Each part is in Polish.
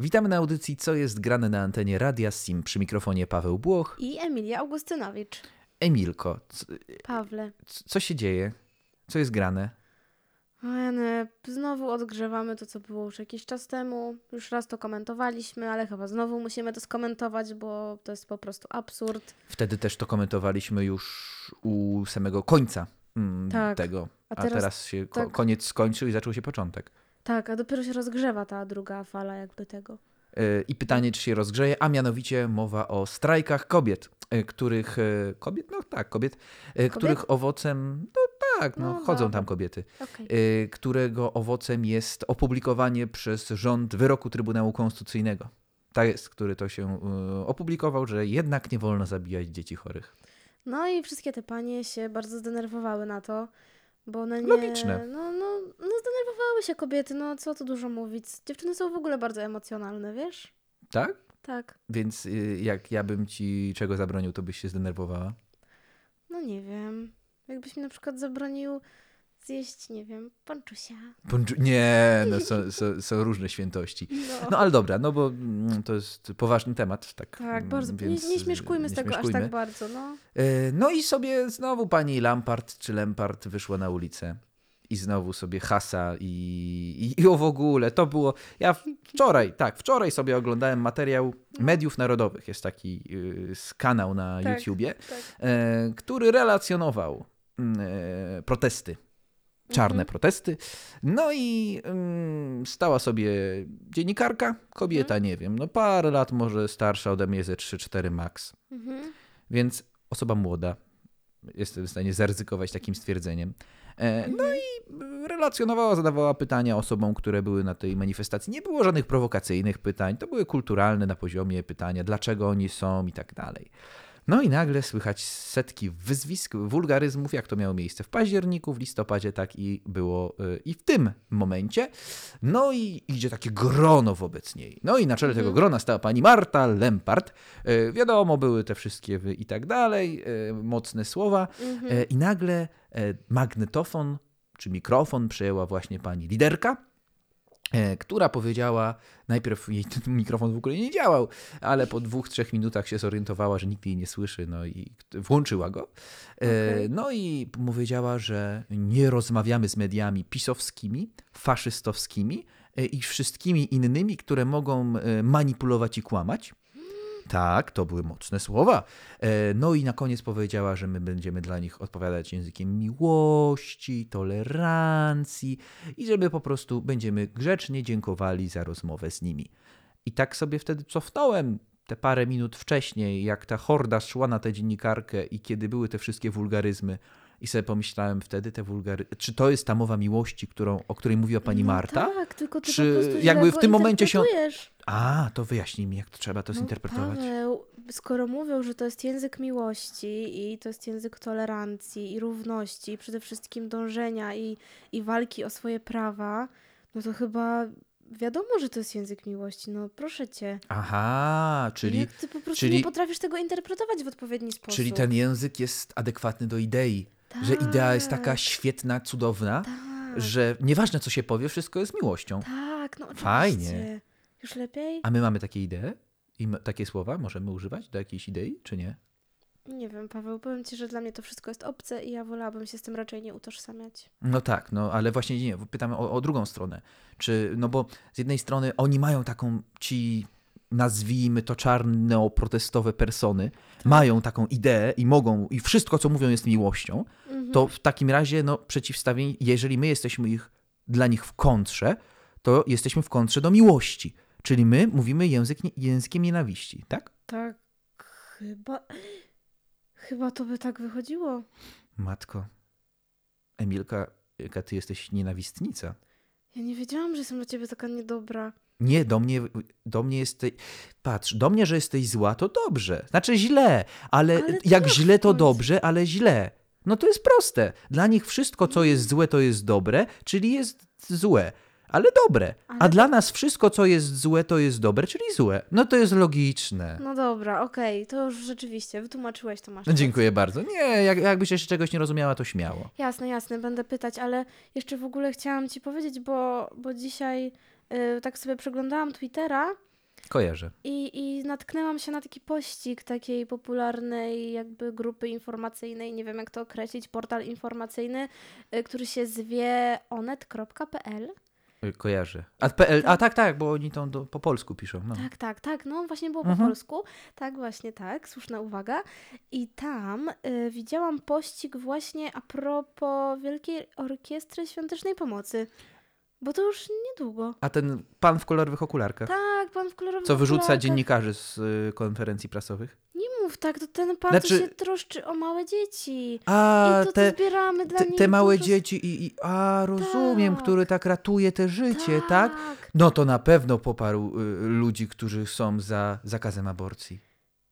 Witamy na audycji Co jest grane na antenie Radia Sim przy mikrofonie Paweł Błoch. I Emilia Augustynowicz. Emilko, c- Pawle. co się dzieje? Co jest grane? Ojeny, znowu odgrzewamy to, co było już jakiś czas temu. Już raz to komentowaliśmy, ale chyba znowu musimy to skomentować, bo to jest po prostu absurd. Wtedy też to komentowaliśmy już u samego końca mm, Tak. tego. A A teraz, teraz się tak. koniec skończył i zaczął się początek. Tak, a dopiero się rozgrzewa ta druga fala jakby tego. Yy, I pytanie, czy się rozgrzeje, a mianowicie mowa o strajkach kobiet, yy, których. yy, Kobiet? No tak, kobiet. yy, Których owocem. No tak, no, No chodzą tam kobiety. Okej. yy, którego owocem jest opublikowanie przez rząd wyroku Trybunału Konstytucyjnego. Tak jest, który to się opublikował, że jednak nie wolno zabijać dzieci chorych. No i wszystkie te panie się bardzo zdenerwowały na to, bo one nie... Logiczne. No, no, no zdenerwowały się kobiety, no co tu dużo mówić. Dziewczyny są w ogóle bardzo emocjonalne, wiesz? Tak? Tak. Więc yy, jak ja bym ci czego zabronił, to byś się zdenerwowała. No nie wiem. Jakbyś mi na przykład zabronił zjeść, nie wiem, panczusia. Bądź- Nie, no są, są, są różne świętości. No, No ale dobra, no bo mm, to jest poważny temat. Tak, tak, mm, bardzo. Więc nie, nie śmieszkujmy z nie tego śmieszkujmy. aż tak bardzo, no. E, No i sobie znowu pani Lampart czy Lempart wyszła na ulicę. I znowu sobie hasa i, i, i o w ogóle. To było. Ja wczoraj, tak, wczoraj sobie oglądałem materiał mediów narodowych. Jest taki y, z kanał na Tak, YouTubie, tak. e, który relacjonował mm, e, protesty. Czarne Mhm. protesty. No i mm, stała sobie dziennikarka, kobieta, Mhm. nie wiem, no parę lat może starsza ode mnie ze 3-4 max. Mhm. Więc osoba młoda, jestem w stanie zaryzykować takim stwierdzeniem. E, No Mhm. i relacjonowała, zadawała pytania osobom, które były na tej manifestacji. Nie było żadnych prowokacyjnych pytań, to były kulturalne na poziomie pytania, dlaczego oni są i tak dalej. No i nagle słychać setki wyzwisk, wulgaryzmów, jak to miało miejsce w październiku, w listopadzie, tak i było y, i w tym momencie. No i idzie takie grono wobec niej. No i na czele tego Mhm. grona stała pani Marta Lempart. Y, Wiadomo, były te wszystkie i tak dalej, y, mocne słowa. Mhm. I nagle magnetofon czy mikrofon przejęła właśnie pani liderka, która powiedziała, najpierw jej ten mikrofon w ogóle nie działał, ale po dwóch, trzech minutach się zorientowała, że nikt jej nie słyszy, no i włączyła go. E, Okej. No i powiedziała, że nie rozmawiamy z mediami pisowskimi, faszystowskimi e, i wszystkimi innymi, które mogą e, manipulować i kłamać. Tak, to były mocne słowa. E, No i na koniec powiedziała, że my będziemy dla nich odpowiadać językiem miłości, tolerancji i żeby po prostu będziemy grzecznie dziękowali za rozmowę z nimi. I tak sobie wtedy cofnąłem te parę minut wcześniej, jak ta horda szła na tę dziennikarkę i kiedy były te wszystkie wulgaryzmy. I sobie pomyślałem wtedy te wulgary... Czy to jest ta mowa miłości, którą, o której mówiła pani no Marta? Tak, tylko ty Czy jakby w tym momencie się-. A, to wyjaśnij mi, jak to trzeba to No, zinterpretować. Paweł, skoro mówią, że to jest język miłości i to jest język tolerancji i równości, i przede wszystkim dążenia i, i walki o swoje prawa, no to chyba wiadomo, że to jest język miłości. No proszę cię. Aha, czyli, Jak ty po prostu czyli- nie potrafisz tego interpretować w odpowiedni sposób. czyli ten język jest adekwatny do idei. Że idea jest taka Tak, świetna, cudowna, Tak, że nieważne co się powie, wszystko jest miłością. tak, no oczywiście. Fajnie. Już lepiej? A my mamy takie idee? I takie słowa możemy używać do jakiejś idei, czy nie? Nie wiem, Paweł, powiem ci, że dla mnie to wszystko jest obce i ja wolałabym się z tym raczej nie utożsamiać. No tak, no ale właśnie nie, pytamy o, o drugą stronę. Czy, no bo z jednej strony oni mają taką, ci nazwijmy to czarno-protestowe persony, mają taką ideę i mogą, i wszystko co mówią jest miłością, Mhm. to w takim razie, no przeciwstawień, jeżeli my jesteśmy ich, dla nich w kontrze, to jesteśmy w kontrze do miłości. Czyli my mówimy język, językiem nienawiści, tak? Tak, chyba. Chyba to by tak wychodziło. Matko, Emilka, jaka ty jesteś nienawistnica. Ja nie wiedziałam, że jestem dla ciebie taka niedobra. Nie, do mnie, do mnie jesteś. Patrz, do mnie, że jesteś zła, to dobrze. Znaczy źle, ale, Ale jak źle, to dobrze, ale źle. No to jest proste. Dla nich wszystko, co jest złe, to jest dobre, czyli jest złe, ale dobre. A Ale- dla nas wszystko, co jest złe, to jest dobre, czyli złe. No to jest logiczne. No dobra, okej, to już rzeczywiście, wytłumaczyłeś to masz. No, dziękuję bardzo. Nie, jak, jakbyś jeszcze czegoś nie rozumiała, to śmiało. Jasne, jasne, będę pytać, ale jeszcze w ogóle chciałam ci powiedzieć, bo, bo dzisiaj y, tak sobie przeglądałam Twittera Kojarzę. I, I natknęłam się na taki pościg takiej popularnej jakby grupy informacyjnej, nie wiem jak to określić, portal informacyjny, y, który się zwie onet.pl. Kojarzę. A, PL, a tak, tak, bo oni to do, po polsku piszą. No. Tak, tak, tak, no właśnie było po Mhm. polsku. Tak, właśnie tak, słuszna uwaga. I tam y, widziałam pościg właśnie a propos Wielkiej Orkiestry Świątecznej Pomocy. Bo to już niedługo. A ten pan w kolorowych okularkach, Tak, pan w kolorowym co wyrzuca okularkach. dziennikarzy z y, konferencji prasowych? Mów tak, to ten pan Znaczy- się troszczy o małe dzieci. A, I to, te, co zbieramy dla te, nich. te małe prostu- dzieci i, i a rozumiem, Tak. który tak ratuje te życie, tak? No to na pewno poparł y, ludzi, którzy są za zakazem aborcji.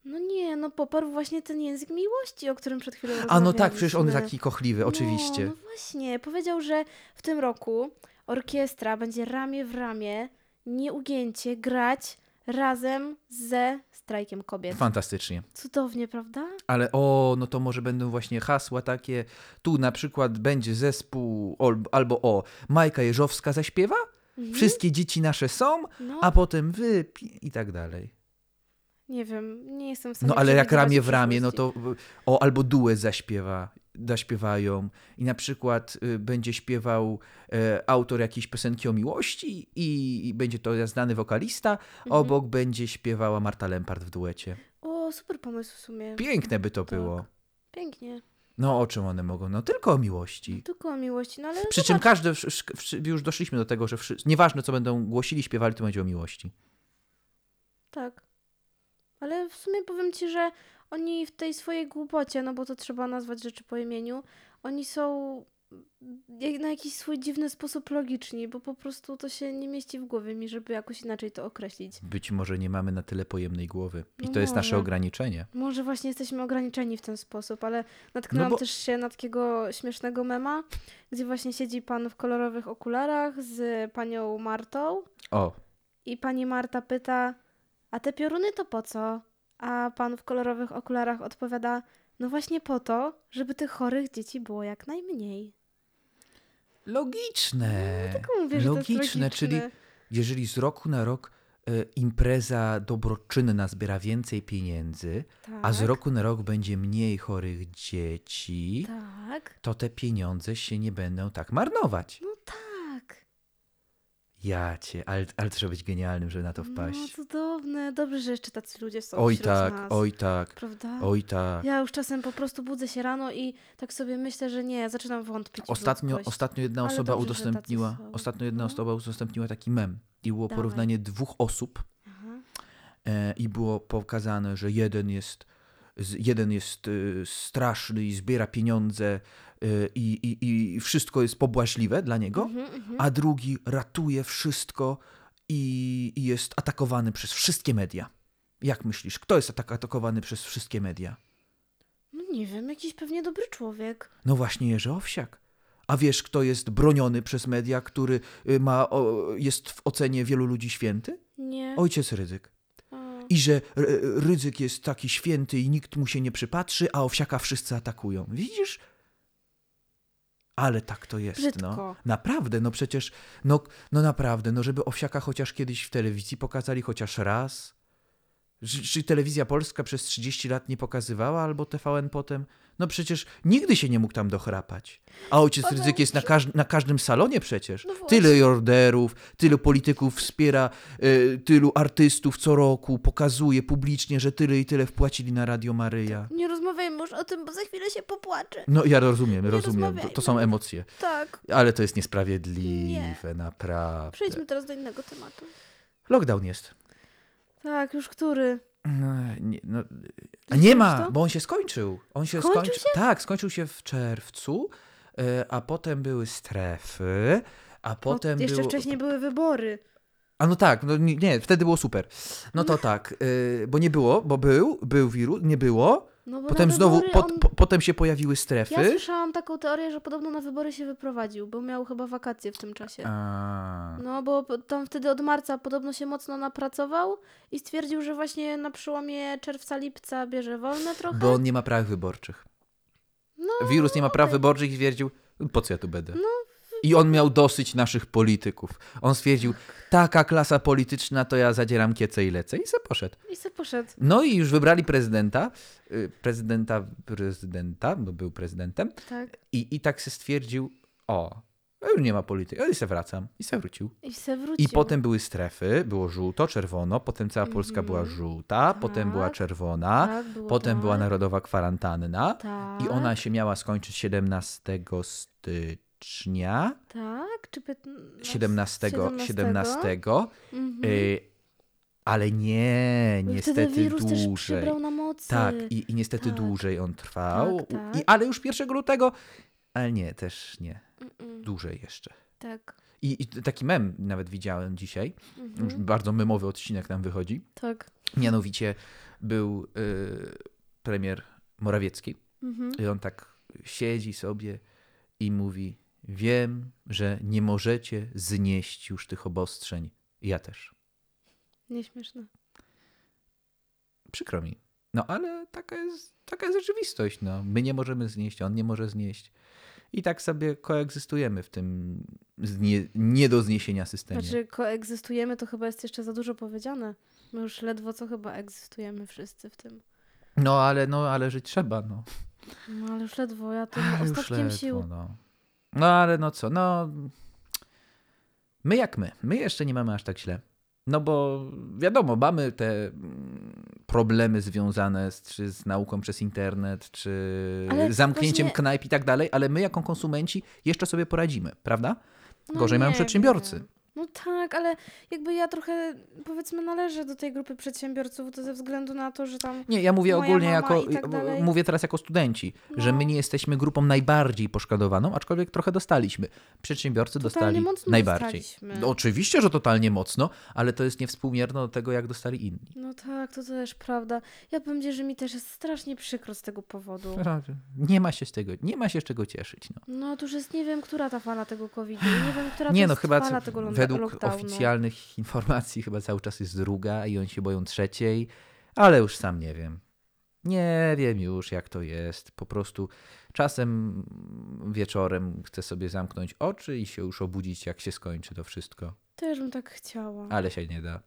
No nie, no poparł właśnie ten język miłości, o którym przed chwilą A no tak, przecież on jest rozmawialiśmy. taki kochliwy, oczywiście. No, no właśnie, powiedział, że w tym roku orkiestra będzie ramię w ramię, nieugięcie grać razem ze strajkiem kobiet. Fantastycznie. Cudownie, prawda? Ale o, no to może będą właśnie hasła takie, tu na przykład będzie zespół albo o, Majka Jeżowska zaśpiewa, Mhm. wszystkie dzieci nasze są, No, a potem wy i tak dalej. nie wiem, nie jestem w stanie No ale jak ramię w ramię, no to o, albo duet zaśpiewa, zaśpiewają i na przykład y, będzie śpiewał e, autor jakiejś piosenki o miłości i, będzie to znany wokalista, Mhm. obok będzie śpiewała Marta Lempart w duecie. O, super pomysł w sumie. Piękne by to Tak. było. Pięknie. No o czym one mogą? No tylko o miłości. Tylko o miłości, no ale Przy czym każdy, już doszliśmy do tego, że nieważne co będą głosili, śpiewali, to będzie o miłości. Tak. Ale w sumie powiem ci, że oni w tej swojej głupocie, no bo to trzeba nazwać rzeczy po imieniu, oni są jak- na jakiś swój dziwny sposób logiczni, bo po prostu to się nie mieści w głowie mi, żeby jakoś inaczej to określić. Być może nie mamy na tyle pojemnej głowy. I No to jest nasze ograniczenie. Może właśnie jesteśmy ograniczeni w ten sposób, ale natknęłam No bo- też się na takiego śmiesznego mema, gdzie właśnie siedzi pan w kolorowych okularach z panią Martą O, I pani Marta pyta, a te pioruny to po co? A pan w kolorowych okularach odpowiada, no właśnie po to, żeby tych chorych dzieci było jak najmniej. logiczne. Tak mówię, że to jest logiczne, logiczne. czyli jeżeli z roku na rok e, impreza dobroczynna zbiera więcej pieniędzy, tak, a z roku na rok będzie mniej chorych dzieci, Tak, to te pieniądze się nie będą tak marnować. no tak. Ja cię, ale, ale trzeba być genialnym, żeby na to No wpaść. Cudowne. Dobrze, że jeszcze tacy ludzie są oj tak, nas. oj tak, Prawda? oj tak. Ja już czasem po prostu budzę się rano i tak sobie myślę, że nie, zaczynam wątpić Ostatnio, ostatnio jedna Ale osoba dobrze, udostępniła, ostatnio jedna No. osoba udostępniła taki mem i było Dawaj. porównanie dwóch osób e, i było pokazane, że jeden jest, jeden jest e, straszny i zbiera pieniądze e, i, i, i wszystko jest pobłażliwe dla niego, Mhm, mhm. a drugi ratuje wszystko i, i jest atakowany przez wszystkie media. Jak myślisz, kto jest atak atakowany przez wszystkie media? No nie wiem, jakiś pewnie dobry człowiek. No właśnie Jerzy Owsiak. A wiesz, kto jest broniony przez media, który y, ma, o, jest w ocenie wielu ludzi święty? Nie. Ojciec Rydzyk. A. I że Rydzyk jest taki święty i nikt mu się nie przypatrzy, a Owsiaka wszyscy atakują. Widzisz? Ale tak to jest, no. Naprawdę, no przecież, no, no naprawdę, no żeby Owsiaka chociaż kiedyś w telewizji pokazali chociaż raz. Czy, telewizja polska przez 30 lat nie pokazywała, albo TVN potem? No przecież nigdy się nie mógł tam dochrapać. A ojciec Powiem Rydzyk jest na, każ- na każdym salonie przecież. No. Tyle orderów, tylu polityków wspiera, y, tylu artystów co roku, pokazuje publicznie, że tyle i tyle wpłacili na Radio Maryja. Nie rozmawiajmy już o tym, bo za chwilę się popłaczę. No ja rozumiem, Nie rozumiem, to, to są emocje. Tak. Ale to jest niesprawiedliwe, naprawdę. Przejdźmy teraz do innego tematu. Lockdown jest. Tak, już który? No, nie, no, a nie ma, to? bo on się skończył. On się Skończył skończył. Tak, skończył się w czerwcu, e, a potem były strefy, a potem Bo jeszcze było... wcześniej były wybory. A no tak, no nie, nie, wtedy było super. No to tak, e, bo nie było, bo był, był wirus, nie było, No bo potem znowu, on... po, potem się pojawiły strefy. Ja słyszałam taką teorię, że podobno na wybory się wyprowadził, bo miał chyba wakacje w tym czasie. A, No, bo tam wtedy od marca podobno się mocno napracował i stwierdził, że właśnie na przełomie czerwca-lipca bierze wolne trochę. bo on nie ma praw wyborczych. No, Wirus nie ma praw wyborczych i stwierdził, po co ja tu będę? No, I on miał dosyć naszych polityków. On stwierdził, taka klasa polityczna, to ja zadzieram kiece i lecę. I se poszedł. I se poszedł. No i już wybrali prezydenta. y, Prezydenta, prezydenta, bo był prezydentem. Tak. I, i tak se stwierdził, o, już nie ma polityki, ale se wracam. I se wrócił. I se wrócił. I potem były strefy, było żółto, czerwono, potem cała Polska była żółta, potem była Tak. czerwona, Tak, potem tak. była narodowa kwarantanna Tak. i ona się miała skończyć 17 stycznia, Tak, czy piętn... 17, 17? 17 Mhm. y, ale nie, Bo niestety wirus też dłużej. przybrał na mocy. Tak, i, i niestety Tak. dłużej on trwał, Tak, tak. I, ale już 1 lutego, ale nie, też nie, dłużej jeszcze. Tak. I, I taki mem nawet widziałem dzisiaj, Mhm. już bardzo memowy odcinek nam wychodzi. Tak. Mianowicie był y, premier Morawiecki Mhm. i on tak siedzi sobie i mówi: Wiem, że nie możecie znieść już tych obostrzeń. Ja też. Nieśmieszne. Przykro mi. No ale taka jest, taka jest rzeczywistość. No. My nie możemy znieść, on nie może znieść. I tak sobie koegzystujemy w tym znie, nie do zniesienia systemie. Znaczy, koegzystujemy to chyba jest jeszcze za dużo powiedziane. My już ledwo co chyba egzystujemy wszyscy w tym. No ale, no ale żyć trzeba. No. No ale już ledwo, ja tym ostatkiem ledwo, sił. No. No ale no co, no. My jak my. My jeszcze nie mamy aż tak źle. No bo wiadomo, mamy te mm, problemy związane z, czy z nauką przez internet, czy Ale zamknięciem właśnie- knajp i tak dalej, ale my jako konsumenci jeszcze sobie poradzimy, prawda? No Gorzej mają przedsiębiorcy. wiem. No tak, ale jakby ja trochę powiedzmy należę do tej grupy przedsiębiorców, to ze względu na to, że tam Nie, ja mówię ogólnie jako, tak mówię teraz jako studenci, że No. my nie jesteśmy grupą najbardziej poszkodowaną, aczkolwiek trochę dostaliśmy. Przedsiębiorcy Totalnie dostali najbardziej. No, oczywiście, że totalnie mocno, ale to jest niewspółmierne do tego, jak dostali inni. No tak, to też prawda. Ja powiem ci, że mi też jest strasznie przykro z tego powodu. Nie ma się z tego, nie ma się z czego cieszyć. No. No to już jest, nie wiem, która ta fala tego COVID-u, nie wiem, która Nie to no, chyba fala tego ląda- według lockdownu. oficjalnych informacji chyba cały czas jest druga i oni się boją trzeciej, ale już sam nie wiem. Nie wiem już, jak to jest. Po prostu czasem wieczorem chcę sobie zamknąć oczy i się już obudzić, jak się skończy to wszystko. Też bym tak chciała. Ale się nie da.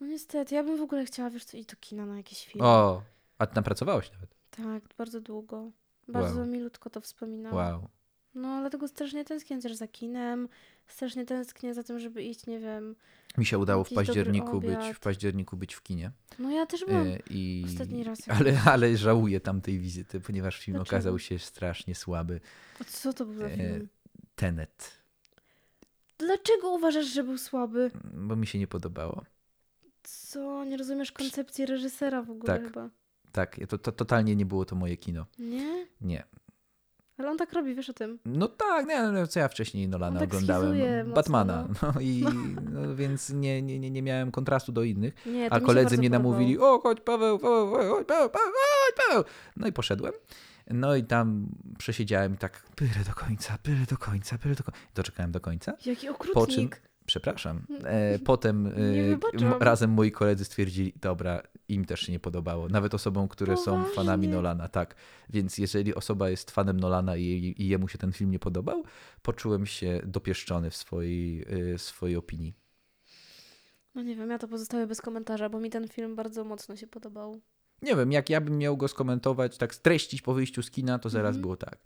No niestety, ja bym w ogóle chciała, wiesz co, iść do kina na jakiś film. O, a ty napracowałeś nawet. Tak, bardzo długo. Bardzo Wow. milutko to wspominam. Wow. No, dlatego strasznie tęsknię też za kinem. Strasznie tęsknię za tym, żeby iść, nie wiem. Mi się udało w październiku być, w październiku być w kinie. No ja też byłam. E, I, ostatni raz ale, ale żałuję tamtej wizyty, ponieważ film Dlaczego? okazał się strasznie słaby. A co to był za e, film? Tenet, Dlaczego uważasz, że był słaby? bo mi się nie podobało. Co? Nie rozumiesz koncepcji reżysera w ogóle Tak. chyba. Tak, to, to totalnie nie było to moje kino. Nie? Nie. Ale on tak robi, wiesz o tym. No tak, nie, no, co ja wcześniej Nolana tak oglądałem. schizuje mocno, Batmana. no. No, i no, więc nie, nie, nie, miałem kontrastu do innych. Nie, A koledzy mnie podobało. namówili, o chodź Paweł, Paweł, chodź Paweł, Paweł, chodź Paweł. No i poszedłem. No i tam przesiedziałem i tak, byle do końca, byle do końca, byle do końca. Doczekałem do końca. Jaki Po czym, okrutnik. Przepraszam, e, potem e, razem moi koledzy stwierdzili, dobra, im też się nie podobało. Nawet osobom, które są fanami Nolana, tak. Więc jeżeli osoba jest fanem Nolana i, i jemu się ten film nie podobał, poczułem się dopieszczony w swojej, e, swojej opinii. No nie wiem, ja to pozostawię bez komentarza, bo mi ten film bardzo mocno się podobał. Nie wiem, jak ja bym miał go skomentować, tak streścić po wyjściu z kina, to zaraz Mhm. było tak.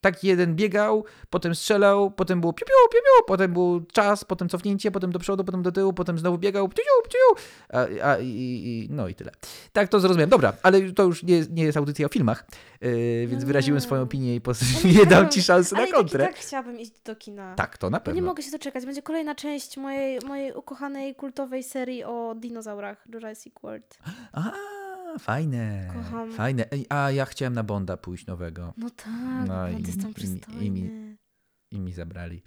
Tak jeden biegał, potem strzelał, potem było piu, piu, piu, piu, potem był czas, potem cofnięcie, potem do przodu, potem do tyłu, potem znowu biegał, piu, piu, piu, a, a, i, i, no i tyle. Tak to zrozumiałem. Dobra, ale to już nie, nie jest audycja o filmach, yy, więc No wyraziłem swoją opinię i Ale nie dam ci szansy Ale na tak, kontrę. tak chciałabym iść do kina. Tak, to na pewno. nie mogę się doczekać. Będzie kolejna część mojej, mojej ukochanej, kultowej serii o dinozaurach Jurassic World. A, fajne, Kocham. fajne. Ej, A ja chciałem na Bonda pójść nowego. No tak, No i- jest tam i- i- przystojny. i mi- i mi zabrali.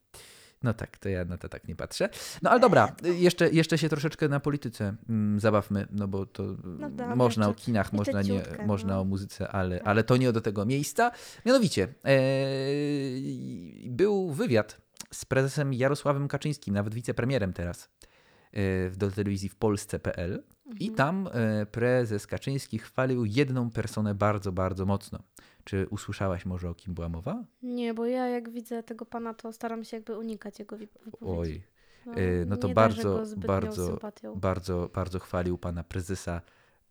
No tak, to ja na to tak nie patrzę. No ale dobra, jeszcze, jeszcze się troszeczkę na polityce mm, zabawmy, no bo to No dobra, można o kinach, można, nie, ciutkę, można no. o muzyce, ale, Tak. ale to nie do tego miejsca. Mianowicie, e, był wywiad z prezesem Jarosławem Kaczyńskim, nawet wicepremierem teraz, do telewizji w Polsce.pl I Mhm. tam e, prezes Kaczyński chwalił jedną personę bardzo, bardzo mocno. Czy usłyszałaś może o kim była mowa? Nie, bo ja jak widzę tego pana, to staram się jakby unikać jego wi- wypowiedzi. Oj, no, e, no to bardzo, bardzo, bardzo, bardzo chwalił pana prezesa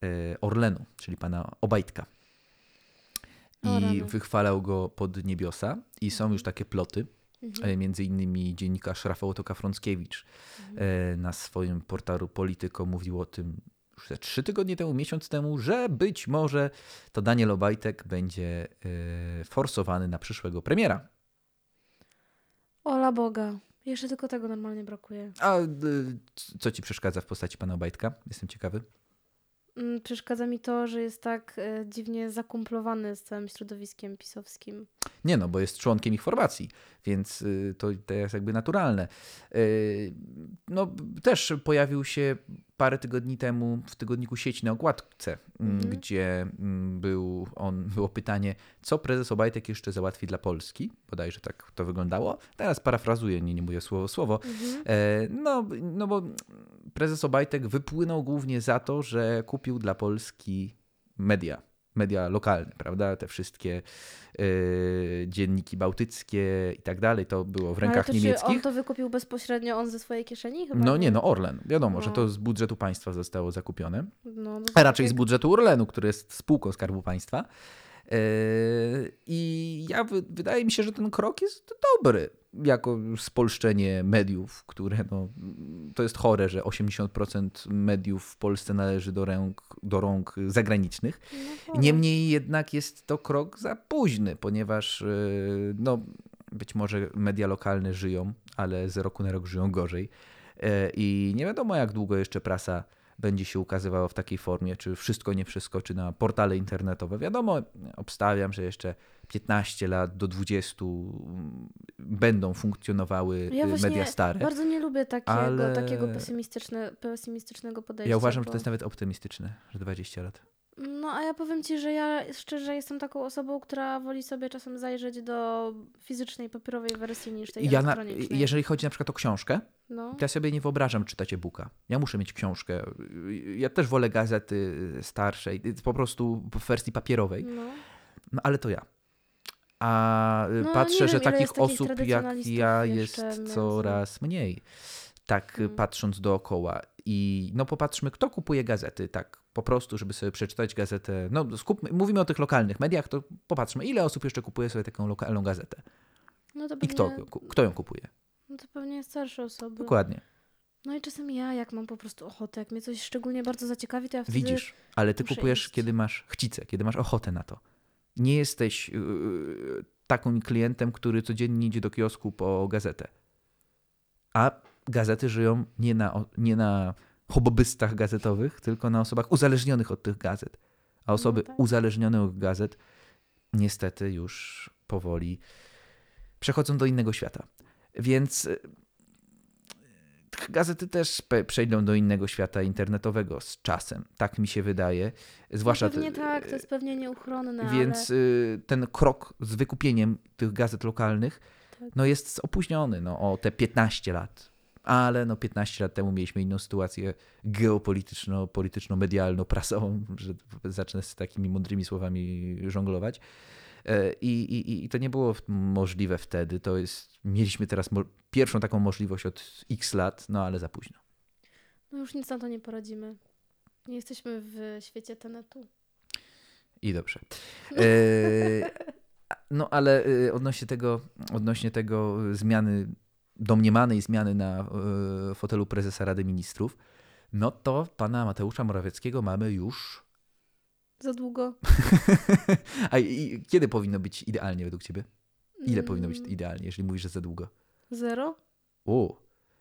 e, Orlenu, czyli pana Obajtka. I wychwalał go pod niebiosa. I są już takie ploty, Mhm. e, między innymi dziennikarz Rafał Otoka-Frąckiewicz Mhm. e, na swoim portalu Polityko mówił o tym już ze trzy tygodnie temu, miesiąc temu, że być może to Daniel Obajtek będzie e, forsowany na przyszłego premiera. Ola Boga. Jeszcze tylko tego normalnie brakuje. A co ci przeszkadza w postaci pana Obajtka? Jestem ciekawy. Mm, Przeszkadza mi to, że jest tak dziwnie zakumplowany z całym środowiskiem pisowskim. Nie no, bo jest członkiem ich formacji, więc y, to, to jest jakby naturalne. Y, No, też pojawił się parę tygodni temu w tygodniku sieci na okładce, mm, Mhm. gdzie mm, był on, było pytanie, co prezes Obajtek jeszcze załatwi dla Polski. Bodajże tak to wyglądało. Teraz parafrazuję, nie, nie mówię słowo słowo. Mhm. E, No, no bo prezes Obajtek wypłynął głównie za to, że kupił dla Polski media, media lokalne, prawda? Te wszystkie e, dzienniki bałtyckie i tak dalej, to było w Ale rękach to czy niemieckich. on to wykupił bezpośrednio on ze swojej kieszeni? Chyba No nie, no Orlen. Wiadomo, że No. to z budżetu państwa zostało zakupione. No, no A raczej z tak budżetu Orlenu, który jest spółką Skarbu Państwa. E, I ja wy, wydaje mi się, że ten krok jest dobry jako spolszczenie mediów, które no, to jest chore, że 80% mediów w Polsce należy do rąk, do rąk zagranicznych. no. Niemniej jednak jest to krok za późny, ponieważ e, no, być może media lokalne żyją, ale z roku na rok żyją gorzej. E, I nie wiadomo, jak długo jeszcze prasa będzie się ukazywała w takiej formie, czy wszystko nie przeskoczy na portale internetowe. Wiadomo, obstawiam, że jeszcze 15 lat do 20 mm, będą funkcjonowały Ja y, media stare. Bardzo nie lubię takiego, Ale- takiego pesymistyczne, pesymistycznego podejścia. Ja uważam, że bo- to jest nawet optymistyczne, że 20 lat. No a ja powiem ci, że ja szczerze jestem taką osobą, która woli sobie czasem zajrzeć do fizycznej, papierowej wersji niż tej Ja na, elektronicznej. jeżeli chodzi na przykład o książkę, No. ja sobie nie wyobrażam czytać e-booka. Ja muszę mieć książkę. Ja też wolę gazety starszej, po prostu w wersji papierowej. No. No ale to ja. A y, No, patrzę, że takich osób jak ja jest coraz mniej. Tak y, Mm. patrząc dookoła. I no popatrzmy, kto kupuje gazety, tak po prostu, żeby sobie przeczytać gazetę. No skupmy, mówimy o tych lokalnych mediach, to popatrzmy, ile osób jeszcze kupuje sobie taką lokalną gazetę. No I kto, kto ją kupuje? No to pewnie starsze osoby. Dokładnie. No i czasem ja, jak mam po prostu ochotę, jak mnie coś szczególnie bardzo zaciekawi, to ja wtedy... Widzisz, ale ty muszę kupujesz, iść. kiedy masz chcicę, kiedy masz ochotę na to. Nie jesteś yy, takim klientem, który codziennie idzie do kiosku po gazetę. A gazety żyją nie na, nie na hobbystach gazetowych, tylko na osobach uzależnionych od tych gazet. A osoby tak. uzależnione od gazet niestety już powoli przechodzą do innego świata. Więc y, gazety też przejdą do innego świata internetowego z czasem. Tak mi się wydaje. Zwłaszcza no pewnie tak, to jest pewnie nieuchronne, Więc y, ten krok z wykupieniem tych gazet lokalnych Tak. no jest opóźniony no, o te 15 lat. Ale no 15 lat temu mieliśmy inną sytuację geopolityczno-polityczno-medialno-prasową, że zacznę z takimi mądrymi słowami żonglować. E, I, i, I to nie było możliwe wtedy. To jest, mieliśmy teraz pierwszą taką możliwość od x lat, no ale za późno. no już nic na to nie poradzimy. Nie jesteśmy w świecie tenetu. I dobrze. E, no ale e, odnośnie tego, odnośnie tego zmiany, domniemanej zmiany na fotelu prezesa Rady Ministrów, no to pana Mateusza Morawieckiego mamy już. Za długo. A i, kiedy powinno być idealnie według ciebie? Ile powinno być Mm, idealnie, jeżeli mówisz, że za długo? Zero? O,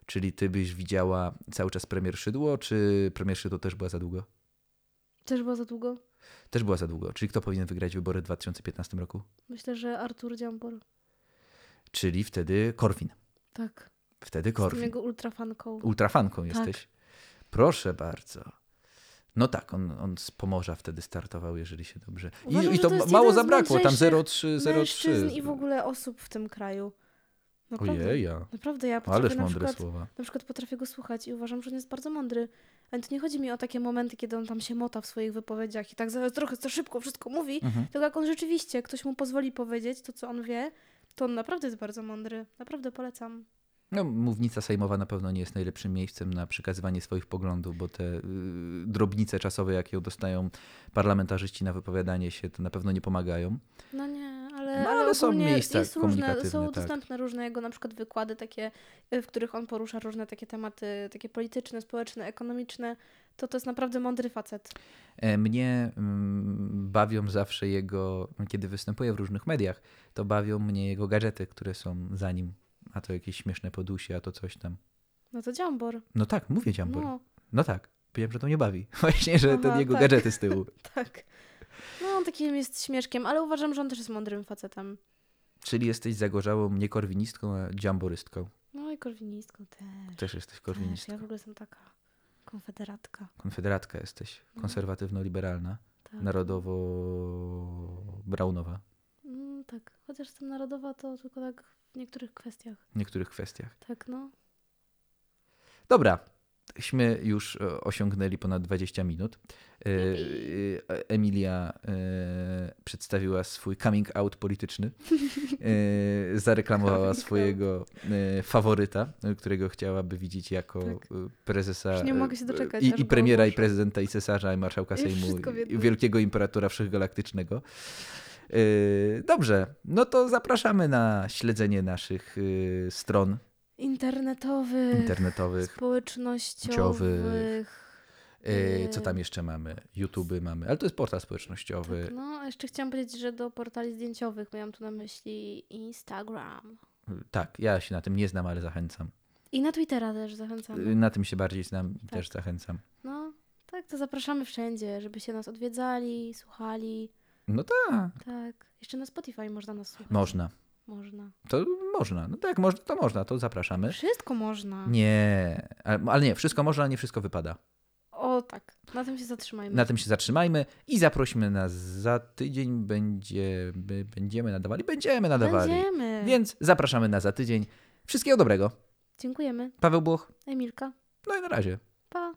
czyli ty byś widziała cały czas premier Szydło, czy premier Szydło też była za długo? Też było za długo? Też była za długo. Czyli kto powinien wygrać wybory w 2015 roku? Myślę, że Artur Dziambor. Czyli wtedy Korwin. Tak. Wtedy Jestem Korwin. jego ultrafanką. Ultrafanką Tak. jesteś. Proszę bardzo. No tak, on, on z Pomorza wtedy startował, jeżeli się dobrze. Uważam, I, to to mało zabrakło, tam mądrzejszych 0,3, Mężczyzn 0,3. i w ogóle osób w tym kraju. Naprawdę, Ojej, ja. naprawdę ja potrafię Ależ na mądre przykład, słowa. na przykład potrafię go słuchać i uważam, że on jest bardzo mądry. Ale to nie chodzi mi o takie momenty, kiedy on tam się mota w swoich wypowiedziach i tak za, trochę za szybko wszystko mówi, Mhm. tylko jak on rzeczywiście, ktoś mu pozwoli powiedzieć to, co on wie, to on naprawdę jest bardzo mądry. Naprawdę polecam. No, mównica sejmowa na pewno nie jest najlepszym miejscem na przekazywanie swoich poglądów, bo te y, drobnice czasowe, jakie dostają parlamentarzyści na wypowiadanie się, to na pewno nie pomagają. No nie, ale, No, ale są ogólnie miejsca jest różne, są tak. dostępne różne jego na przykład wykłady takie, y, w których on porusza różne takie tematy, takie polityczne, społeczne, ekonomiczne. To to jest naprawdę mądry facet. E, Mnie mm, bawią zawsze jego, kiedy występuje w różnych mediach, to bawią mnie jego gadżety, które są za nim. A to jakieś śmieszne podusie, a to coś tam. No to dziambor. No tak, mówię Dziambor. No, No tak, wiem, że to mnie bawi. Właśnie, że ten Aha, jego tak. gadżety z tyłu. tak. No on takim jest śmieszkiem, ale uważam, że on też jest mądrym facetem. Czyli jesteś zagorzałą nie korwinistką, a dziamborystką. No i korwinistką też. Też jesteś Też, korwinistką. ja w ogóle jestem taka konfederatka. Konfederatka jesteś. No. Konserwatywno-liberalna. Tak. Narodowo-braunowa. Mm, tak, chociaż jestem narodowa, to tylko tak w niektórych kwestiach. W niektórych kwestiach. Tak, no. Dobra. Śmy już e, osiągnęli ponad 20 minut. E, Emilia e, przedstawiła swój coming out polityczny. Zareklamowała swojego faworyta, którego chciałaby widzieć jako Tak. prezesa Już nie mogę się doczekać, i, i premiera, i prezydenta, i cesarza, i marszałka Sejmu, i wielkiego imperatora wszechgalaktycznego. E, Dobrze, no to zapraszamy na śledzenie naszych e, stron Internetowych, internetowych. społecznościowych. E, Co tam jeszcze mamy? YouTube mamy, ale to jest portal społecznościowy. Tak, no, jeszcze chciałam powiedzieć, że do portali zdjęciowych miałam tu na myśli Instagram. Tak, ja się na tym nie znam, ale zachęcam. I na Twittera też zachęcam. Na tym się bardziej znam i Tak. też zachęcam. No, tak, to zapraszamy wszędzie, żebyście nas odwiedzali, słuchali. No tak, Tak. Jeszcze na Spotify można nas słuchać. można. Można. To można. No tak, można, to można, to zapraszamy. Wszystko można. Nie, ale, ale nie, wszystko można, nie wszystko wypada. O tak, na tym się zatrzymajmy. Na tym się zatrzymajmy i zaprośmy nas za tydzień. Będzie, będziemy nadawali? Będziemy nadawali. Będziemy. Więc zapraszamy na za tydzień. Wszystkiego dobrego. Dziękujemy. Paweł Błoch. Emilka. No i na razie. Pa.